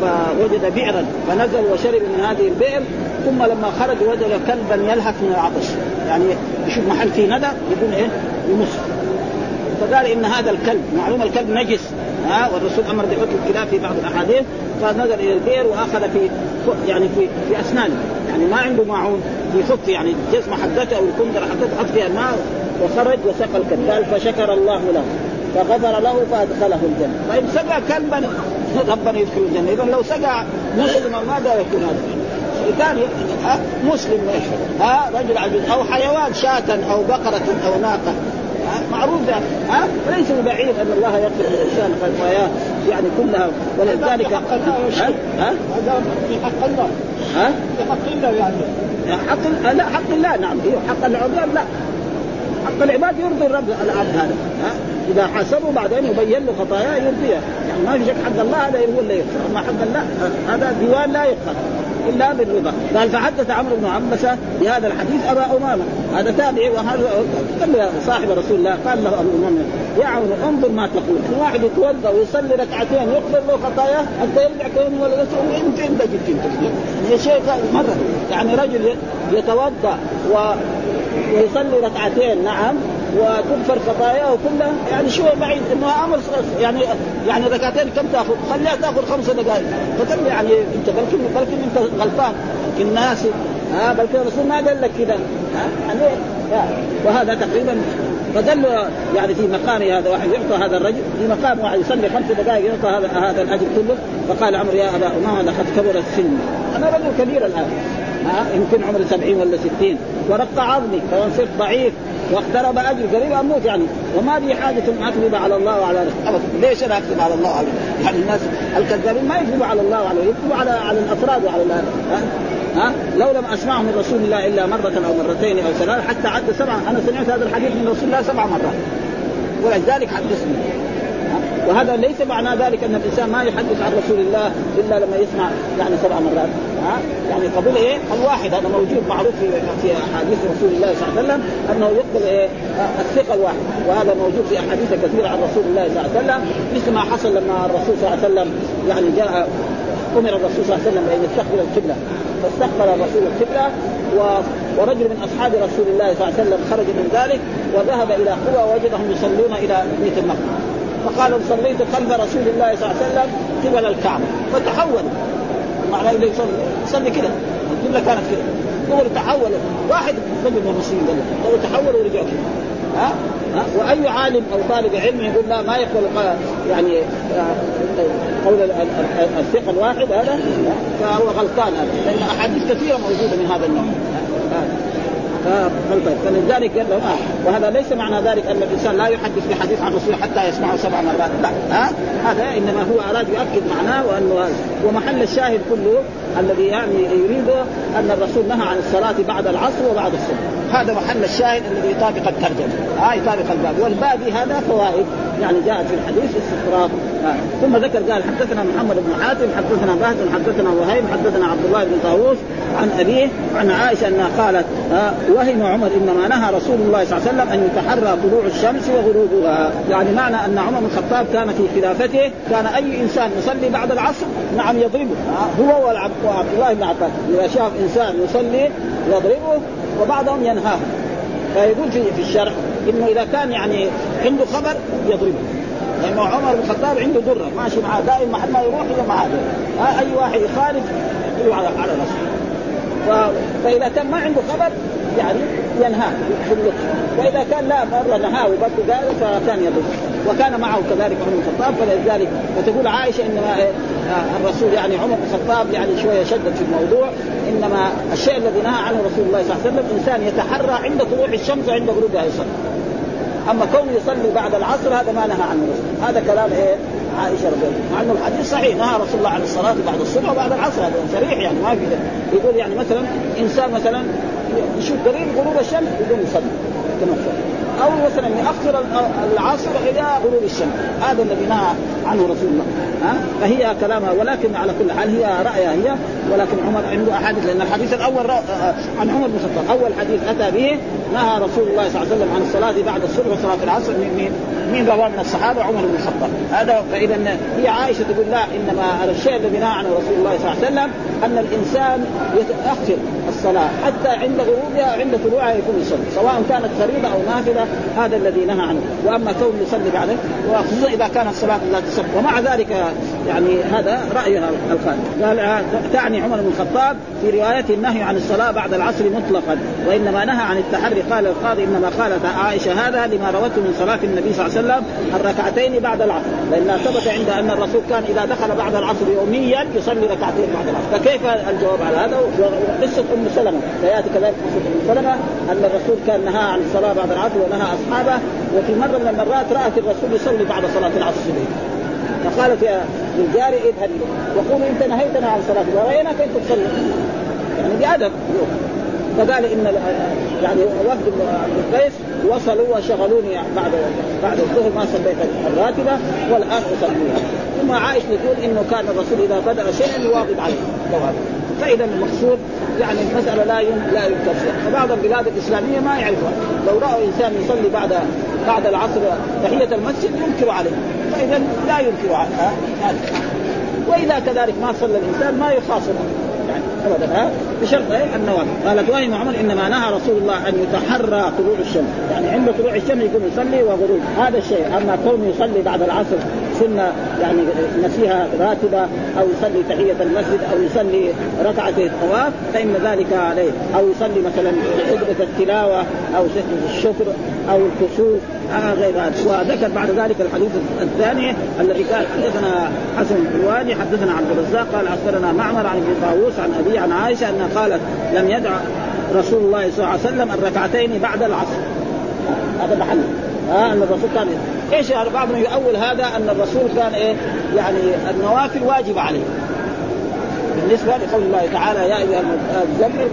فوجد بئرا فنزل وشرب من هذه البئر ثم لما خرج وجد كلبا يلهث من العطش. يعني يشوف محل فيه ندى يقول إيه؟ يمص. فقال إن هذا الكلب معلوم الكلب نجس ها والرسول أمر بحكم الكلاب في بعض الأحاديث فنزل إلى البئر وأخذ في يعني في في أسنانه يعني ما عنده معون يحط يعني الجزمه حقته أو الكندرة حقته حط فيها الماء وخرج وسقى الكلب قال فشكر الله له فغفر له فأدخله الجنة. فان سقى كلبا ربنا يدخل الجنة. اذا لو سقى مسلما ماذا يكون هذا؟ ها مسلم ها رجل عجوز أو حيوان شاة أو بقرة أو ناقة. معروف ذلك ها؟ فليس ببعيد ان الله يغفر للانسان خطاياه يعني كلها ولذلك ها؟ ها؟ في حق الله. ها؟ في حق الله يعني. حق لا حق الله نعم أيوه حق العباد لا. حق العباد يرضي الرب العبد هذا ها؟ إذا حاسبه بعدين يبين له خطاياه يرضيها يعني ما في شك حق الله هذا هو اللي يغفر أما حق الله هذا ديوان لا يغفر إلا بالرضا. قال فحدث عمرو بن عبسة بهذا الحديث أبا أمامة. هذا تابعي وهذا قال صاحب رسول الله قال له أبو أمامة يا عمرو انظر ما تقول. واحد يتوضأ ويصلي ركعتين يغفر له خطاياه حتى يرجع كون ولدته انت انت جبت انت يا شيخ مرة. يعني رجل يتوضأ و ويصلي ركعتين نعم وتغفر خطاياه كلها يعني شو بعيد؟ إنه أمر يعني يعني ركعتين كم تأخذ؟ خليها تأخذ خمس دقائق. فكم يعني أنت بلكن بلكن أنت غلطان؟ يمكن ناس ها بلكن الرسول ما قال لك كذا. ها؟ يعني وهذا تقريبا فدل يعني في مقام هذا واحد يعطى هذا الرجل في مقام واحد يصلي خمس دقائق يعطى هذا هذا الأجر كله. فقال عمرو يا أبا أمامة لقد كبر السن. أنا رجل كبير الآن. ها؟ يمكن عمري سبعين ولا ستين. ورق عظمي فان صرت ضعيف. واقترب أجل قريب أموت يعني. وما لي حاجة أن أكذب على الله وعلى رسوله. ليش أنا أكذب على الله وعلى يعني الناس الكذابين ما يكذبوا على الله وعلى يكذبوا على على الأفراد وعلى ها؟ ها؟ لو لم أسمعه من رسول الله إلا مرة أو مرتين أو ثلاث حتى عد سبعة. أنا سمعت هذا الحديث من رسول الله سبع مرات. ولذلك حدثني. وهذا ليس معنى ذلك أن الإنسان ما يحدث عن رسول الله إلا لما يسمع يعني سبع مرات. ها؟ يعني قبول إيه؟ الواحد هذا موجود معروف في في أحاديث رسول الله صلى الله عليه وسلم أنه يقبل إيه؟ الثقة الواحد وهذا موجود في أحاديث كثيرة عن رسول الله صلى الله عليه وسلم مثل ما حصل لما الرسول صلى الله عليه وسلم يعني جاء أمر الرسول صلى الله عليه وسلم ان يستقبل القبلة. فاستقبل الرسول القبلة و... ورجل من أصحاب رسول الله صلى الله عليه وسلم خرج من ذلك وذهب إلى قوى وجدهم يصلون إلى بيت المقدس. فقال صليت خلف رسول الله صلى الله عليه وسلم قبل الكعبة. فتحولوا معناه يصلي كده القبله كانت كده قبل تحولوا واحد من قال له تحولوا ورجعوا كده ها؟ ها؟ وأي عالم أو طالب علم يقول لا ما يقبل يعني قول الثقه الواحد هذا فهو غلطان هذا. لأن أحاديث كثيرة موجودة من هذا النوع. فلذلك له وهذا ليس معنى ذلك أن الإنسان لا يحدث بحديث عن الرسول حتى يسمعه سبع مرات. لا ها؟ هذا إنما هو أراد يؤكد معناه وأنه ومحل الشاهد كله الذي يعني يريده أن الرسول نهى عن الصلاة بعد العصر وبعد الصبح. هذا محل الشاهد الذي يطابق الترجمة. ها يطابق الباب. والباقي هذا فوائد. يعني جاءت في الحديث استطراد ثم ذكر قال حدثنا محمد بن حاتم حدثنا بهز حدثنا وهيب حدثنا عبد الله بن طاووس عن أبيه عن عائشة أنها قالت وهم عمر إنما نهى رسول الله صلى الله عليه وسلم أن يتحرى طلوع الشمس وغروبها، يعني معنى أن عمر بن الخطاب كان في خلافته كان أي إنسان يصلي بعد العصر؟ نعم يضربه. هو وعبد الله بن عباس. إذا شاف إنسان يصلي يضربه وبعضهم ينهاه. فيقول في في الشرح إنه إذا كان يعني عنده خبر يضربه. لأنه عمر بن الخطاب عنده درة. ماشي معاه. دائما محل ما يروح إلى معاه. أي واحد يخالف يقول على على رأسه. فإذا كان ما عنده خبر يعني ينهاه في اللطف وإذا كان لا مره نهاه وبرضه قال فكان يضر. وكان معه كذلك عمر بن الخطاب فلذلك فتقول عائشة إنما آه، الرسول يعني عمر بن الخطاب يعني شوية شدد في الموضوع. إنما الشيء الذي نهى عنه رسول الله صلى الله عليه وسلم إنسان يتحرى عند طلوع الشمس وعند غروبها يصلي أما كونه يصلي بعد العصر هذا ما نهى عنه. هذا كلام إيه؟ عائشة رضي الله عنها. مع إنه الحديث صحيح. نهى رسول الله عن الصلاة بعد الصبح وبعد العصر. هذا صريح يعني ما في يقول يعني مثلا إنسان مثلا يشوف قريب غروب الشمس يقوم يصلي أو مثلا ياخر العصر إلى غروب الشمس. هذا الذي نهى عنه رسول الله. ها؟ فهي كلامها ولكن على كل حال هي رأيها هي ولكن عمر عنده أحاديث لأن الحديث الأول عن عمر بن الخطاب. أول حديث أتى به نهى رسول الله صلى الله عليه وسلم عن الصلاة بعد الصبح وصلاة العصر. من مين؟ مين رواه من الصحابة؟ عمر بن الخطاب. هذا فإذا هي عائشة تقول لا إنما الشيء الذي نهى عنه رسول الله صلى الله عليه وسلم أن الإنسان يتأخر. الصلاة حتى عند غروبها عند طلوعها يكون يصلي سواء كانت فريضة أو نافلة هذا الذي نهى عنه. وأما كون يصلي بعده وخصوصا إذا كانت الصلاه لا تصح. ومع ذلك يعني هذا رايها الخالد. قال تعني عمر بن الخطاب في رواية النهي عن الصلاة بعد العصر مطلقا وإنما نهى عن التحري. قال القاضي إنما قالت عائشة هذا لما روته من صلاة النبي صلى الله عليه وسلم الركعتين بعد العصر. لانها ثبت عند أن الرسول كان إذا دخل بعد العصر يوميا يصلي ركعتين بعد العصر. فكيف الجواب على هذا؟ قصة أم سلمه سيأتي كذلك قصه ام سلمه أن الرسول كان نهى عن الصلاة بعد العصر ونهى أصحابه وفي مرة من المرات رأت الرسول يصلي بعد صلاة العصر في فقالت يا للجاري اذهبي وقولي انت نهيتنا عن صلاة ورايناك انت تصلي؟ يعني بأدب. فقال إن يعني وفد القيس وصلوا وشغلوني بعد بعد الظهر ما صليت الراتبة والآن أصليها. ثم عائشه تقول إنه كان الرسول إذا بدأ شيئا يواظب عليه. فاذا المقصود يعني المسألة لا لا ينكر فبعض البلاد الإسلامية ما يعرفها. لو راوا إنسان يصلي بعد بعد العصر تحية المسجد ينكر عليه. فاذا لا ينكر عليه. وإذا كذلك ما صلى الإنسان ما يخاصم يعني ابدا ها بشرط إيه النوافل قالت وهم عمر إنما نهى رسول الله أن يتحرى طلوع الشمس. يعني عند طلوع الشمس يكون يصلي وغروب. هذا الشيء. أما كونه يصلي بعد العصر سنة يعني نسيها راتبة أو يصلي تحية المسجد أو يصلي ركعتي الطواف فإن ذلك عليه. أو يصلي مثلا خطبة التلاوة أو الشكر أو الكسوف أو غير هذا. وذكر بعد ذلك الحديث الثاني الذي قال حدثنا حسن الحلواني حدثنا عبد الرزاق قال أخبرنا معمر عن ابن طاووس عن ابي عن عائشة انها قالت لم يدع رسول الله صلى الله عليه وسلم الركعتين بعد العصر. هذا محل. ها أن الرسول كان إيش يعني بعضنا يؤول هذا أن الرسول كان إيه يعني النوافل واجبه عليه. بالنسبة لقول الله تعالى يا أيها المزمل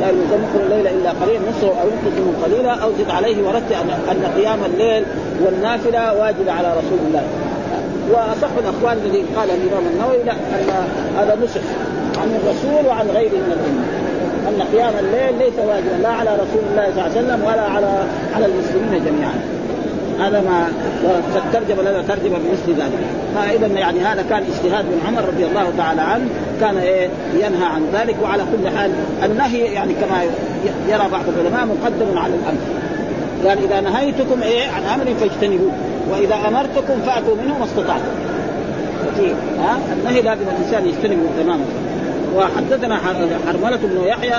يا المزمل الليل إلا قليلا نصره أو ينقص منه قليلا أو زد عليه ورد أن قيام الليل والنافلة واجبه على رسول الله. وأصح الاقوال الذي قال الإمام النووي لا أن هذا نسخ عن الرسول وعن غيره من الأمة. أن قيام الليل ليس واجبا لا على رسول الله صلى الله عليه وسلم ولا على على المسلمين جميعا. هذا ما ترجم لنا ترجمة بمثل ذلك فاذا يعني هذا كان اجتهاد من عمر رضي الله تعالى عنه كان إيه ينهى عن ذلك وعلى كل حال النهي يعني كما يرى بعض العلماء مقدم على الأمر. قال إذا نهيتكم إيه عن أمر فاجتنبوه وإذا أمرتكم فأتوا منه ما استطعتم. ها النهي لازم الإنسان يجتنبه تماما. وحدثنا حرملة بن يحيى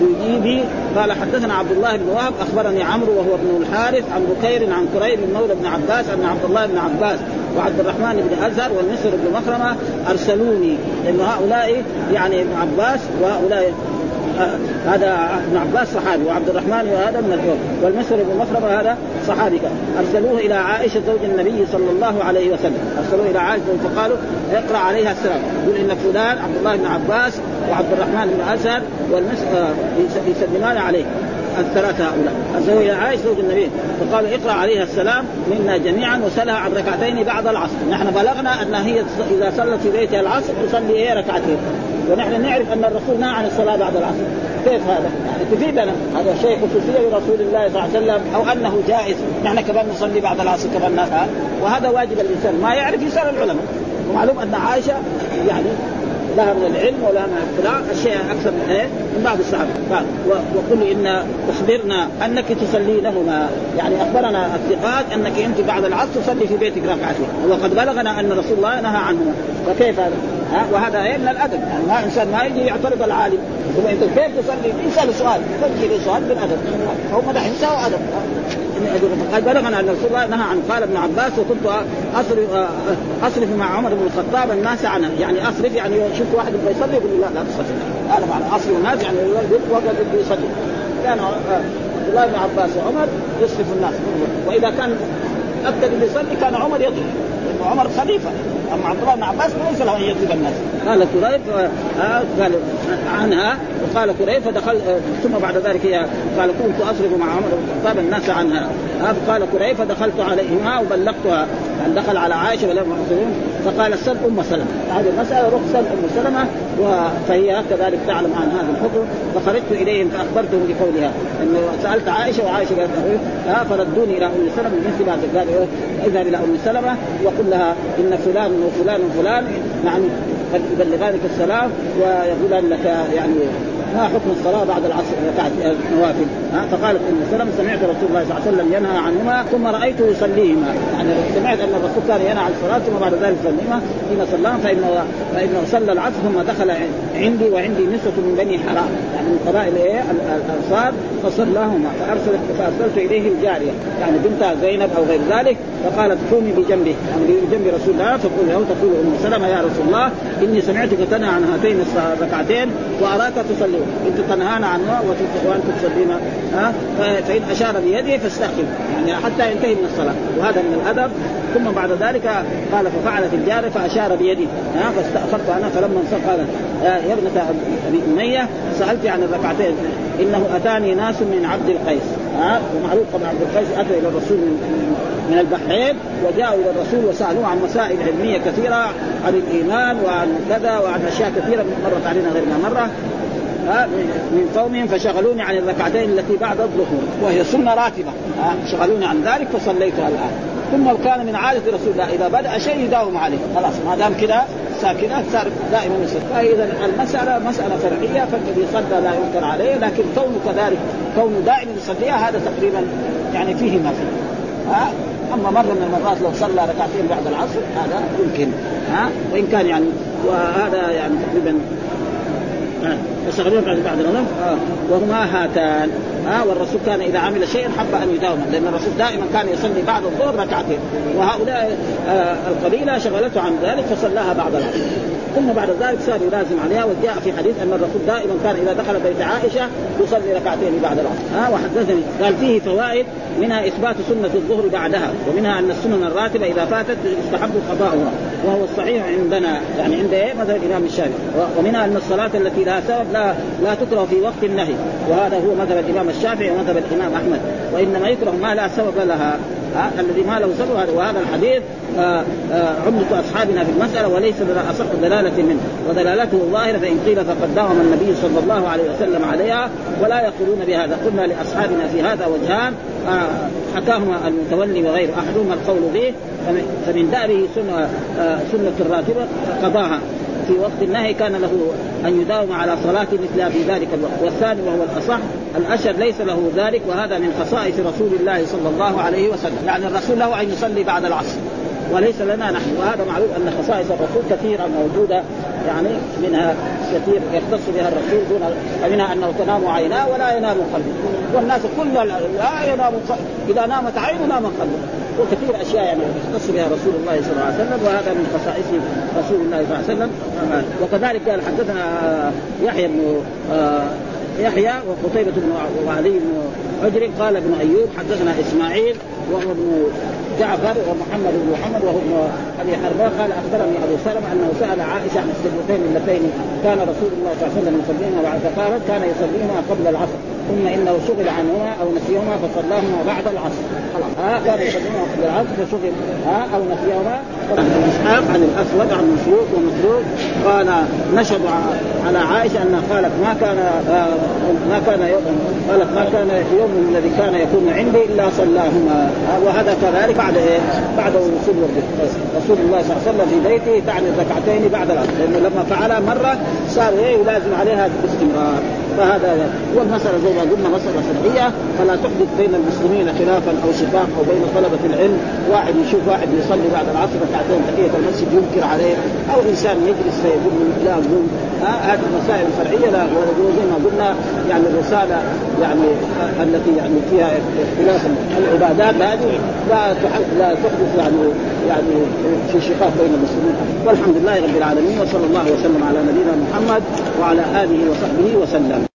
التجيبي قال حدثنا عبد الله بن وهب أخبرني عمرو وهو ابن الحارث عن بكير عن كريم مولى بن عباس أن عبد الله بن عباس وعبد الرحمن بن أزهر والمسر بن مخرمة أرسلوني لأن هؤلاء يعني ابن عباس وهؤلاء هذا ابن عباس صحابي وعبد الرحمن وهذا من الدول والمسر بن مخرمه هذا صحابي. أرسلوه إلى عائشة زوج النبي صلى الله عليه وسلم. أرسلوه إلى عائشة فقالوا اقرأ عليها السلام. يقول إن فلان عبد الله بن عباس وعبد الرحمن بن ازهر والمسر يسلمان عليه. الثلاثة هؤلاء. إلى عائشة زوج النبي. فقالوا اقرأ عليها السلام منا جميعا وسلها عن ركعتين بعد العصر. نحن بلغنا أن هي إذا صلت في بيتها العصر تصلي هي ركعتين. ونحن نعرف أن الرسول نهى عن الصلاة بعد العصر. كيف هذا؟ يعني تفيدنا هذا شيء خصوصية لرسول الله صلى الله عليه وسلم أو أنه جائز. نحن كمان نصلي بعد العصر كمان. نفعل وهذا واجب الإنسان. ما يعرف يسأل العلماء. ومعلوم أن عائشة يعني لها من العلم ولا من الاطلاع الشيء أكثر من إيه؟ من بعض الصحابة. قال وقل إن أخبرنا أنك تصلينهما يعني أخبرنا الثقات أنك أنت بعد العصر تصلي في بيتك ركعتين وقد بلغنا أن رسول الله نهى عنهما فكيف هذا؟ ها؟ وهذا إيه؟ من الأدب. يعني ما إنسان ما يجي يعترض العالم. يقول أنت كيف تصلي؟ يسال سؤال له سؤال بالأدب. هم دحين سووا ادب قد بلغنا أن رسول الله نهى عن قال ابن عباس وكنت اصرف أصرف مع عمر بن الخطاب الناس عنها يعني أصرف يعني شوف واحد يبغى يصلي يقول لا لا تصلي. هذا معنى أصرف الناس يعني وقت يصلي. كان عبد الله بن عباس وعمر يصرف الناس. وإذا كان أكثر اللي يصلي كان عمر يضرب لأنه عمر خليفة. أما عبد الله بن عباس ليس له أن يضرب الناس. قال كريب آه قال عنها وقال كريب فدخل آه ثم بعد ذلك هي قال كنت اصرف مع عمر بن الناس عنها. آه قال كريب فدخلت عليهما وبلغتها. دخل على عائشة ولم يحصلون فقال سل أم سلمة. هذه المسألة روح سل أم سلمة فهي كذلك تعلم عن هذا الحكم. فخرجت إليهم فأخبرتهم بقولها انه سألت عائشة وعائشة قالت ها فردوني إلى أم سلمة بمثل ما قال إذهب إلى أم سلمة وقل لها إن فلان وفلان وفلان يعني قد يبلغانك السلام ويقولان لك يعني ما حكم الصلاة بعد العصر ركعت نوافل ها فقالت ام سلمة سمعت رسول الله صلى الله عليه وسلم ينهى عنهما ثم رأيته يصليهما. يعني سمعت أن الرسول كان ينهى عن الصلاة ثم بعد ذلك يصليهما. حين صلاهم فإنه فإنه صلى العصر ثم دخل عندي وعندي نسوة من بني حرام. يعني من قبائل إيه؟ الأنصار فصلاهما فارسلت فأرسلت اليه الجارية يعني بنت زينب أو غير ذلك فقالت قومي بجنبه يعني بجنب رسول الله فقول له تقول أم سلمة يا رسول الله إني سمعتك تنهى عن هاتين الركعتين وأراك تصلي. انت تنهانا عنها وأنت تصلين ها؟ فإن أشار بيده فاستخف يعني حتى ينتهي من الصلاة. وهذا من الأدب. ثم بعد ذلك قال ففعلت الجاريه فأشار بيدي ها؟ فاستأخرت أنا فلما انصرف قال يا ابنة أبي أمية سألت عن الركعتين. إنه أتاني ناس من عبد القيس. ها؟ ومعروف طبعا عبد القيس اتى إلى الرسول من من البحرين وجاءوا إلى الرسول وسألوه عن مسائل علمية كثيرة عن الإيمان وعن كذا وعن أشياء كثيرة مرت علينا غير مرة. من قومهم فشغلوني عن الركعتين التي بعد الظهور وهي سنة راتبة. شغلوني عن ذلك فصليتها الآن. ثم كان من عادة رسول الله إذا بدأ شيء يداوم عليه. خلاص ما دام كذا ساكنة صار دائما يصلي. فإذا المسألة مسألة فرعية فالذي صلى لا ينكر عليه لكن كونه كذلك كونه دائما يصليها هذا تقريبا يعني فيه ما فيه. ها أما مرة من المرات لو صلى ركعتين بعد العصر هذا يمكن. ها وإن كان يعني وهذا يعني تقريبا فشغلون بعد بعد الغنم آه. وهما هاتان. ها والرسول كان إذا عمل شيئا حب أن يداوم لأن الرسول دائما كان يصلي بعد الظهر ركعتين. وهؤلاء آه القبيلة شغلته عن ذلك فصلاها بعد العصر. ثم بعد ذلك صار يلازم عليها وجاء في حديث أن الرسول دائما كان إذا دخل بيت عائشة يصلي ركعتين بعد العصر. ها وحدثني. قال فيه فوائد منها إثبات سنة الظهر بعدها ومنها أن السنن الراتبة إذا فاتت يستحب قضاؤها وهو الصحيح عندنا يعني عند إيه؟ مثلا الإمام الشافعي. ومنها أن الصلاة التي لها سبب لا لا تكره في وقت النهي وهذا هو مذهب الإمام الشافعي ومذهب الإمام أحمد وإنما يكره ما لا سبب لها. ها الذي ما له سبب وهذا الحديث آه آه عمدة أصحابنا في المسألة وليس أصح دلالة منه. ودلالته ظاهرة فإن قيل فقد داوم النبي صلى الله عليه وسلم عليها ولا يقولون بهذا قلنا لأصحابنا في هذا وجهان آه حكاهما المتولي وغير أحدهما القول به فمن داره سنة, سنة الراتبة قضاها في وقت النهي كان له أن يداوم على صلاة مثلها في ذلك الوقت، والثاني وهو الأصح الأشهر ليس له ذلك وهذا من خصائص رسول الله صلى الله عليه وسلم، يعني الرسول له أن يصلي بعد العصر. وليس لنا نحن وهذا معروف أن خصائص الرسول كثيرة موجودة يعني منها كثير يختص بها الرسول دون منها أنه تنام عيناه ولا ينام قلبه. والناس كل لا ينام إذا نامت عينه نام قلبه. وكثير أشياء يعني يختص بها رسول الله صلى الله عليه وسلم وهذا من خصائص رسول الله صلى الله عليه وسلم. وكذلك قال حدثنا يحيى بن يحيى وقتيبة بن وعلي بن حجر قال ابن أيوب حدثنا إسماعيل وهو ابن جعفر ومحمد بن محمد وهو ابن أبي حربان قال أخبرني أبو سلمة أنه سأل عائشة عن السجدتين اللتين كان رسول الله صلى الله عليه وسلم يصليهما بعد فقالت كان يصليهما قبل العصر ثم إنه شغل عنهما أو نسيهما فصلاهما بعد العصر. خلاص ها كان يصليهما قبل العصر فشغل ها أو نسيهما عن الأسود عن مسروق ومسروق قال نشد على عائشة أنها قالت ما كان ما كان قالت ما كان يوم الذي كان يكون عندي إلا صلاهما. وهذا كذلك بعد إيه؟ بعد وصول رسول الله صلى الله عليه وسلم في بيته تعني الركعتين بعد العصر. لأنه لما فعلها مرة صار إيه؟ يلازم عليها باستمرار. فهذا والمسألة زي ما قلنا مسألة شرعية. فلا تحدث بين المسلمين خلافا أو شقاقا. أو بين طلبة العلم. واحد يشوف واحد يصلي بعد العصر ركعتين تحية المسجد ينكر عليه. أو إنسان يجلس فيقول لا قوم هذه المسائل الفرعية لا زي ما قلنا يعني الرسالة يعني التي يعني فيها اختلاف العبادات هذه لا لا تحدث يعني يعني في شقاق بين المسلمين. والحمد لله رب العالمين وصلى الله وسلم على نبينا محمد وعلى آله وصحبه وسلم.